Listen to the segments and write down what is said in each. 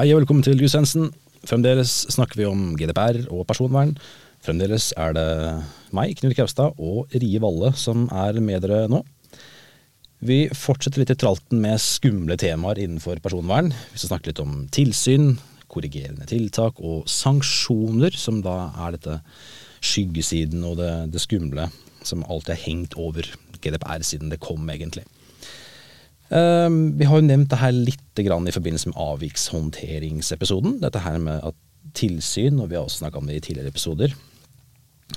Hei og velkommen til Jusensen. Fremdeles snakker vi om GDPR og personvern. Fremdeles er det meg, Knut Kaustad, og Rie Valle som er med dere nå. Vi fortsetter litt i tralten med skumle temaer innenfor personvern. Vi skal snakke litt om tilsyn, korrigerende tiltak og sanksjoner, som da er dette skyggesiden og det, det skumle som alltid har hengt over GDPR siden det kom, egentlig. Um, vi har jo nevnt det her litt grann i forbindelse med avvikshåndteringsepisoden. Dette her med at tilsyn, og vi har også snakka om det i tidligere episoder,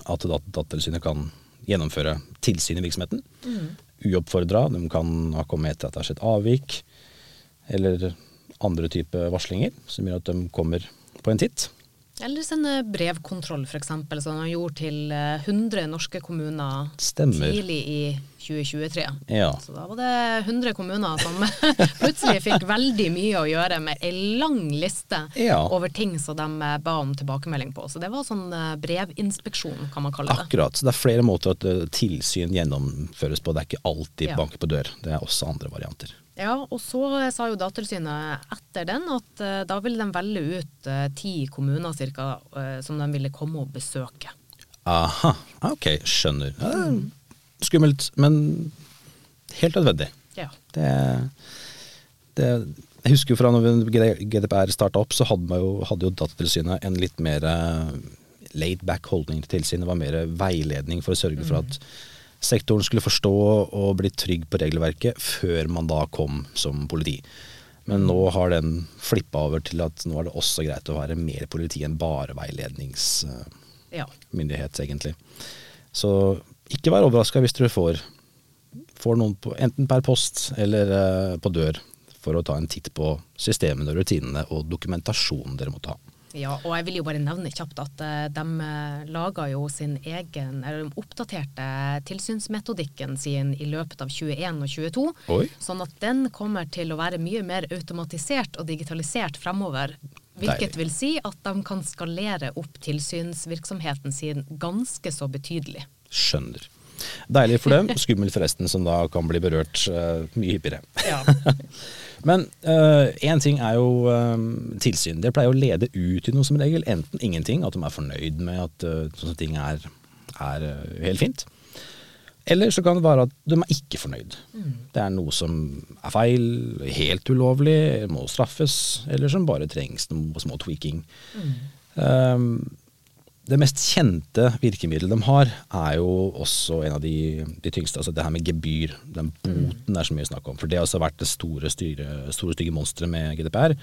at Datatilsynet kan gjennomføre tilsyn i virksomheten. Mm. Uoppfordra. De kan ha kommet etter at det har skjedd avvik, eller andre typer varslinger som gjør at de kommer på en titt. Eller sende brevkontroll, f.eks., som de gjorde til 100 eh, norske kommuner Stemmer. tidlig i 2023. Ja. Så da var det 100 kommuner som plutselig fikk veldig mye å gjøre med ei lang liste ja. over ting som de eh, ba om tilbakemelding på. Så det var sånn eh, brevinspeksjon, kan man kalle det. Akkurat. Så det er flere måter at tilsyn gjennomføres på. Det er ikke alltid ja. banke på dør. Det er også andre varianter. Ja, og så sa jo Datatilsynet etter den at uh, da ville de velge ut uh, ti kommuner cirka, uh, som de ville komme og besøke. Aha, ok, skjønner. Ja, Skummelt, men helt nødvendig. Ja. Det, det, jeg husker jo fra når GDPR starta opp, så hadde, jo, hadde jo Datatilsynet en litt mer laid back holdning til tilsynet. Det var mer veiledning for å sørge for mm. at sektoren skulle forstå og bli trygg på regelverket før man da kom som politi. Men nå har den flippa over til at nå er det også greit å være mer politi enn bare veiledningsmyndighet, ja. egentlig. Så ikke vær overraska hvis dere får, får noen på, enten per post eller uh, på dør for å ta en titt på systemene, og rutinene og dokumentasjonen dere måtte ha. Ja, og jeg vil jo bare nevne kjapt at uh, de uh, laga jo sin egen, eller de oppdaterte tilsynsmetodikken sin i løpet av 21 og 22. Oi. Sånn at den kommer til å være mye mer automatisert og digitalisert fremover. Hvilket Deilig. vil si at de kan skalere opp tilsynsvirksomheten sin ganske så betydelig. Skjønner. Deilig for dem, skummelt for resten, som da kan bli berørt uh, mye hyppigere. Ja. Men én uh, ting er jo uh, tilsyn. Det pleier å lede ut i noe som regel. Enten ingenting, at de er fornøyd med at sånne ting er, er helt fint. Eller så kan det være at de er ikke fornøyd. Mm. Det er noe som er feil, helt ulovlig, må straffes, eller som bare trengs noe små tweaking. Mm. Um, det mest kjente virkemidlet de har, er jo også en av de, de tyngste. altså Det her med gebyr. Den boten er så mye snakk om. For det har også vært det store, styre, store stygge monsteret med GDPR.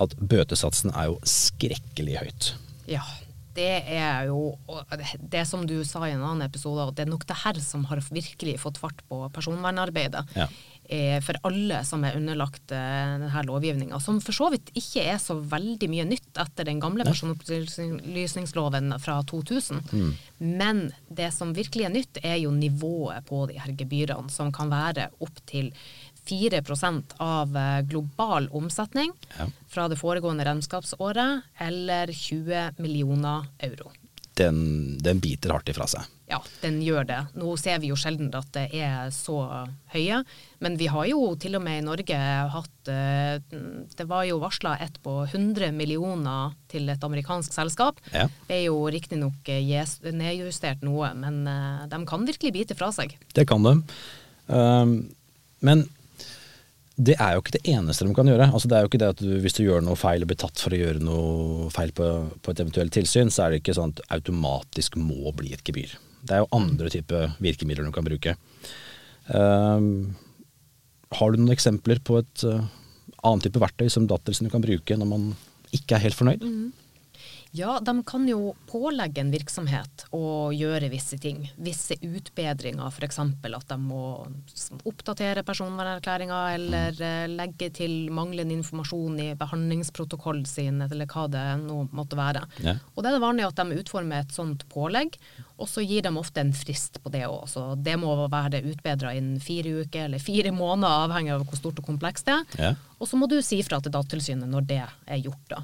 At bøtesatsen er jo skrekkelig høyt. Ja, det er jo det som du sa i en annen episode, det er nok det her som har virkelig fått fart på personvernarbeidet. Ja. Eh, for alle som er underlagt eh, denne lovgivninga, som for så vidt ikke er så veldig mye nytt etter den gamle personopplysningsloven fra 2000. Mm. Men det som virkelig er nytt, er jo nivået på de her gebyrene, som kan være opptil 4 av eh, global omsetning ja. fra det foregående regnskapsåret, eller 20 millioner euro. Den, den biter hardt ifra seg. Ja, den gjør det. Nå ser vi jo sjelden at det er så høye, men vi har jo til og med i Norge hatt eh, Det var jo varsla et på 100 millioner til et amerikansk selskap. Ja. Det er jo riktignok eh, nedjustert noe, men de kan virkelig bite fra seg. Det kan de. Um, men det er jo ikke det eneste de kan gjøre. Altså det er jo ikke det at du, Hvis du gjør noe feil og blir tatt for å gjøre noe feil på, på et eventuelt tilsyn, så er det ikke sånn at automatisk må bli et gebyr. Det er jo andre typer virkemidler du kan bruke. Um, har du noen eksempler på et uh, annet type verktøy som Dattelsen kan bruke når man ikke er helt fornøyd? Mm. Ja, de kan jo pålegge en virksomhet å gjøre visse ting. Visse utbedringer, f.eks. at de må oppdatere personvernerklæringa eller mm. Eh, legge til manglende informasjon i behandlingsprotokollen sin, eller hva det nå måtte være. Ja. Og det er det vanlig at de utformer et sånt pålegg, og så gir de ofte en frist på det òg. Så det må være utbedra innen fire uker eller fire måneder, avhengig av hvor stort og komplekst det er. Ja. Og så må du si fra til Datatilsynet når det er gjort. da.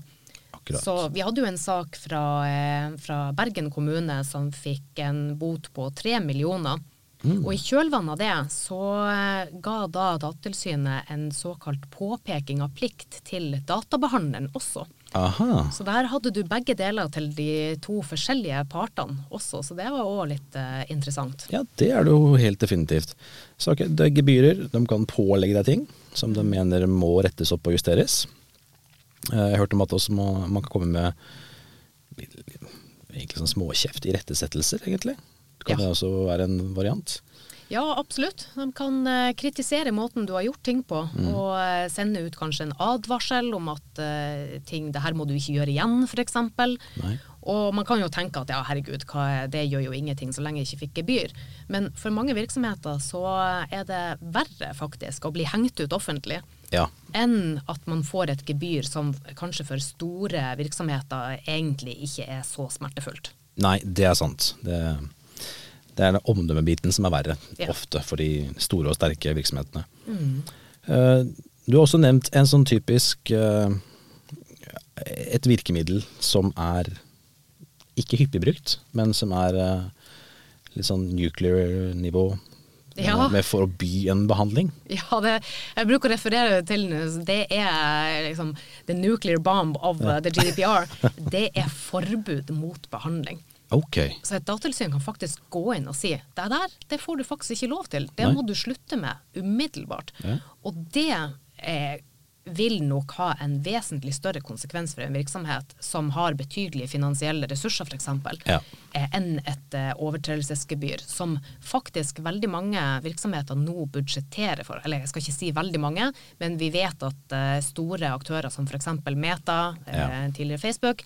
Akkurat. Så vi hadde jo en sak fra, eh, fra, Bergen kommune som fikk en bot på tre millioner Og i kjølvannet av det så eh, ga da Datatilsynet en såkalt påpeking av plikt til databehandleren også. Aha. Så der hadde du begge deler til de to forskjellige partene også, så det var òg litt eh, interessant. Ja, det er det jo helt definitivt. Så okay, det er gebyrer. De kan pålegge deg ting som de mener må rettes opp og justeres. Eh, Jeg hørte om at også må, man kan komme med egentlig sånn småkjeft i rettesettelser, egentlig. Det kan Ja. det også være en variant. Ja, absolutt. De kan uh, kritisere måten du har gjort ting på, og uh, sende ut kanskje en advarsel om at uh, ting, det her må du ikke gjøre igjen, f.eks. Og man kan jo tenke at ja, herregud, er, det gjør jo ingenting så lenge jeg ikke fikk gebyr. Men for mange virksomheter så er det verre faktisk å bli hengt ut offentlig Ja. enn at man får et gebyr som kanskje for store virksomheter egentlig ikke er så smertefullt. Nei, det er sant. Det, det er omdømmebiten som er verre, Ja. ofte for de store og sterke virksomhetene. Mm. Du har også nevnt en sånn typisk eh, Et virkemiddel som er ikke hyppig brukt, men som er eh, litt sånn nuclear-nivå eh, Ja. med for å by en behandling. Ja, det, jeg bruker å referere til det er liksom the nuclear bomb of ja. the GDPR. Det er forbud mot behandling. Okay. Så et datatilsyn kan faktisk gå inn og si det der, det får du faktisk ikke lov til. Det Nei. må du slutte med umiddelbart. Ja. Og det eh, vil nok ha en vesentlig større konsekvens for en virksomhet som har betydelige finansielle ressurser f.eks., Ja. eh, enn et eh, overtredelsesgebyr, som faktisk veldig mange virksomheter nå budsjetterer for. Eller jeg skal ikke si veldig mange, men vi vet at eh, store aktører som f.eks. Meta, Ja. tidligere Facebook,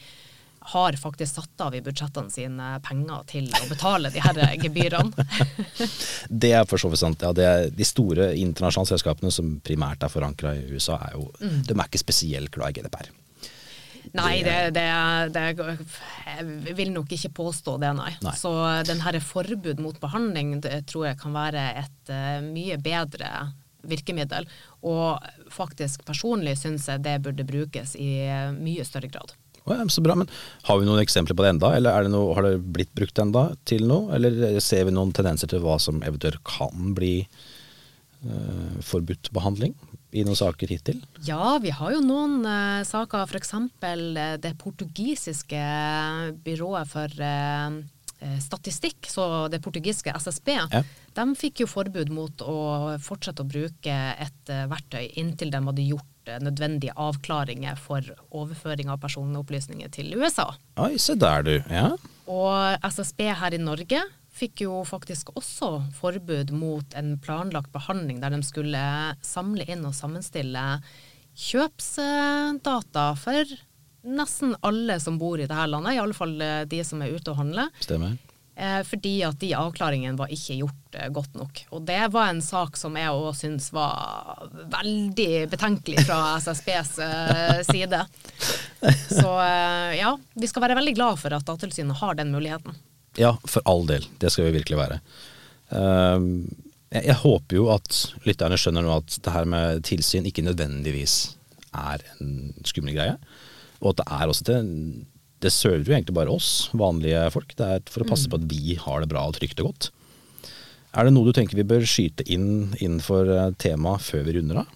har faktisk satt av i budsjettene sine penger til å betale de her gebyrene. Det er for så vidt sant. Ja, er, de store internasjonale selskapene som primært er forankra i USA, er jo, Mm. de er ikke spesielt glad i GDPR. Nei, det, det, det, jeg vil nok ikke påstå det, nei. Nei. Så den her forbud mot behandling det tror jeg kan være et eh, mye bedre virkemiddel. Og faktisk personlig syns jeg det burde brukes i eh, mye større grad. Ja, så bra, men Har vi noen eksempler på det enda, eller er det noe, har det blitt brukt enda til noe? Eller ser vi noen tendenser til hva som eventuelt kan bli uh, forbudt behandling i noen saker hittil? Ja, vi har jo noen uh, saker, f.eks. Uh, det portugisiske byrået for eh, eh, statistikk, så det portugisiske SSB, Ja. de fikk jo forbud mot å fortsette å bruke et eh, verktøy inntil de hadde gjort eh, nødvendige avklaringer for overføring av personopplysninger til USA. Oi, se der du. Ja. Og SSB her i Norge fikk jo faktisk også forbud mot en planlagt behandling der de skulle samle inn og sammenstille kjøpsdata for nesten alle som bor i dette landet, i alle fall eh, de som er ute og handler. Stemmer. Eh, fordi at de avklaringene var ikke gjort eh, godt nok. Og det var en sak som jeg òg syns var veldig betenkelig fra SSBs eh, side. Så ja, vi skal være veldig glad for at Datatilsynet har den muligheten. Ja, for all del. Det skal vi virkelig være. Ehm, jeg håper jo at lytterne skjønner nå at det her med tilsyn ikke nødvendigvis er en skummel greie. Og at det er også til Det server jo egentlig bare oss, vanlige folk. Det er for å passe på at vi har det bra og trygt og godt. Er det noe du tenker vi bør skyte inn innenfor eh, temaet før vi runder av?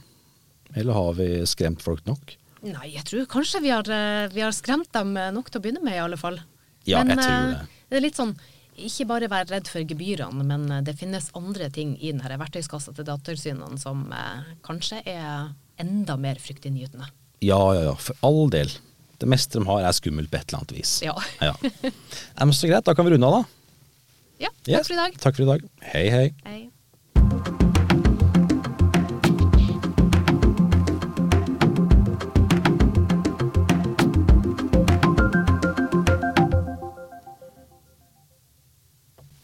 Eller har vi skremt folk nok? Nei, jeg tror kanskje vi har, eh, vi har skremt dem eh, nok til å begynne med, i alle fall. Ja, men jeg tror det. det er litt sånn ikke bare være redd for gebyrene, men det finnes andre ting i denne verktøyskassa til Datatilsynene som eh, kanskje er enda mer fryktinngytende. Ja, ja, ja. For all del. Det meste de har er skummelt på et eller annet vis. Ja. ja. Men så greit, da kan vi runde av, da. Ja, takk for i dag. Takk for i dag. Hei, hei. Hei.